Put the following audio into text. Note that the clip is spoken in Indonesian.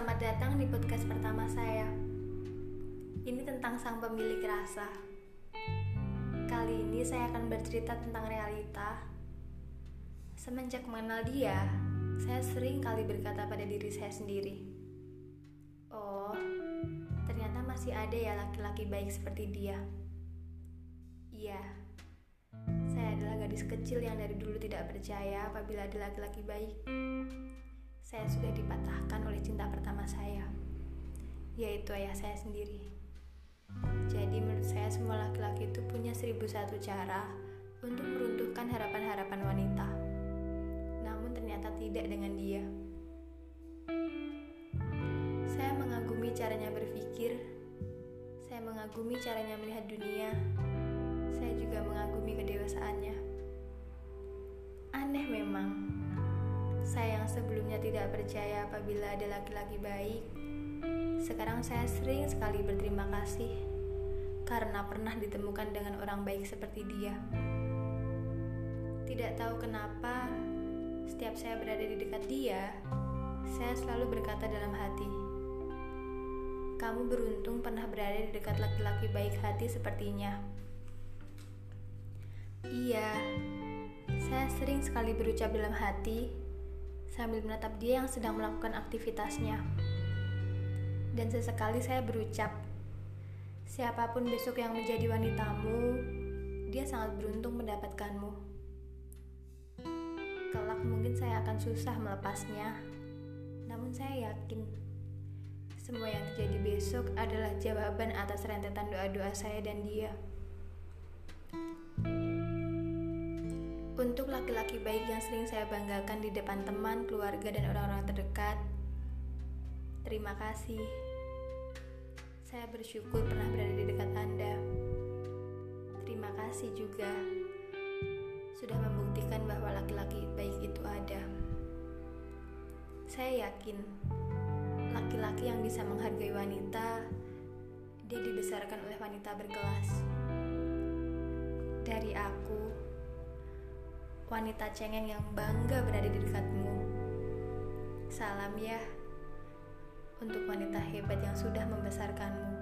selamat datang di podcast pertama saya. Ini tentang sang pemilik rasa. Kali ini saya akan bercerita tentang realita. Semenjak mengenal dia, saya sering kali berkata pada diri saya sendiri, "Oh, ternyata masih ada ya laki-laki baik seperti dia." Iya, saya adalah gadis kecil yang dari dulu tidak percaya apabila ada laki-laki baik. Saya sudah dipatahkan oleh cinta pertama saya, yaitu ayah saya sendiri. Jadi menurut saya semua laki-laki itu punya seribu satu cara untuk meruntuhkan harapan-harapan wanita. Namun ternyata tidak dengan dia. Saya mengagumi caranya berpikir. Saya mengagumi caranya melihat dunia. Saya juga mengagumi kedewasaannya. Aneh memang. Sebelumnya tidak percaya apabila ada laki-laki baik, sekarang saya sering sekali berterima kasih karena pernah ditemukan dengan orang baik seperti dia. Tidak tahu kenapa, setiap saya berada di dekat dia, saya selalu berkata dalam hati, "Kamu beruntung pernah berada di dekat laki-laki baik hati sepertinya." Iya, saya sering sekali berucap dalam hati sambil menatap dia yang sedang melakukan aktivitasnya. Dan sesekali saya berucap, siapa pun besok yang menjadi wanitamu, dia sangat beruntung mendapatkanmu. Kelak mungkin saya akan susah melepasnya, namun saya yakin semua yang terjadi besok adalah jawaban atas rentetan doa-doa saya dan dia. Untuk laki-laki baik yang sering saya banggakan di depan teman, keluarga, dan orang-orang terdekat, Terima kasih. Saya bersyukur pernah berada di dekat Anda. Terima kasih juga sudah membuktikan bahwa laki-laki baik itu ada. Saya yakin laki-laki yang bisa menghargai wanita, dia dibesarkan oleh wanita berkelas. Dari aku, wanita cengeng yang bangga berada di dekatmu. Salam ya untuk wanita hebat yang sudah membesarkanmu.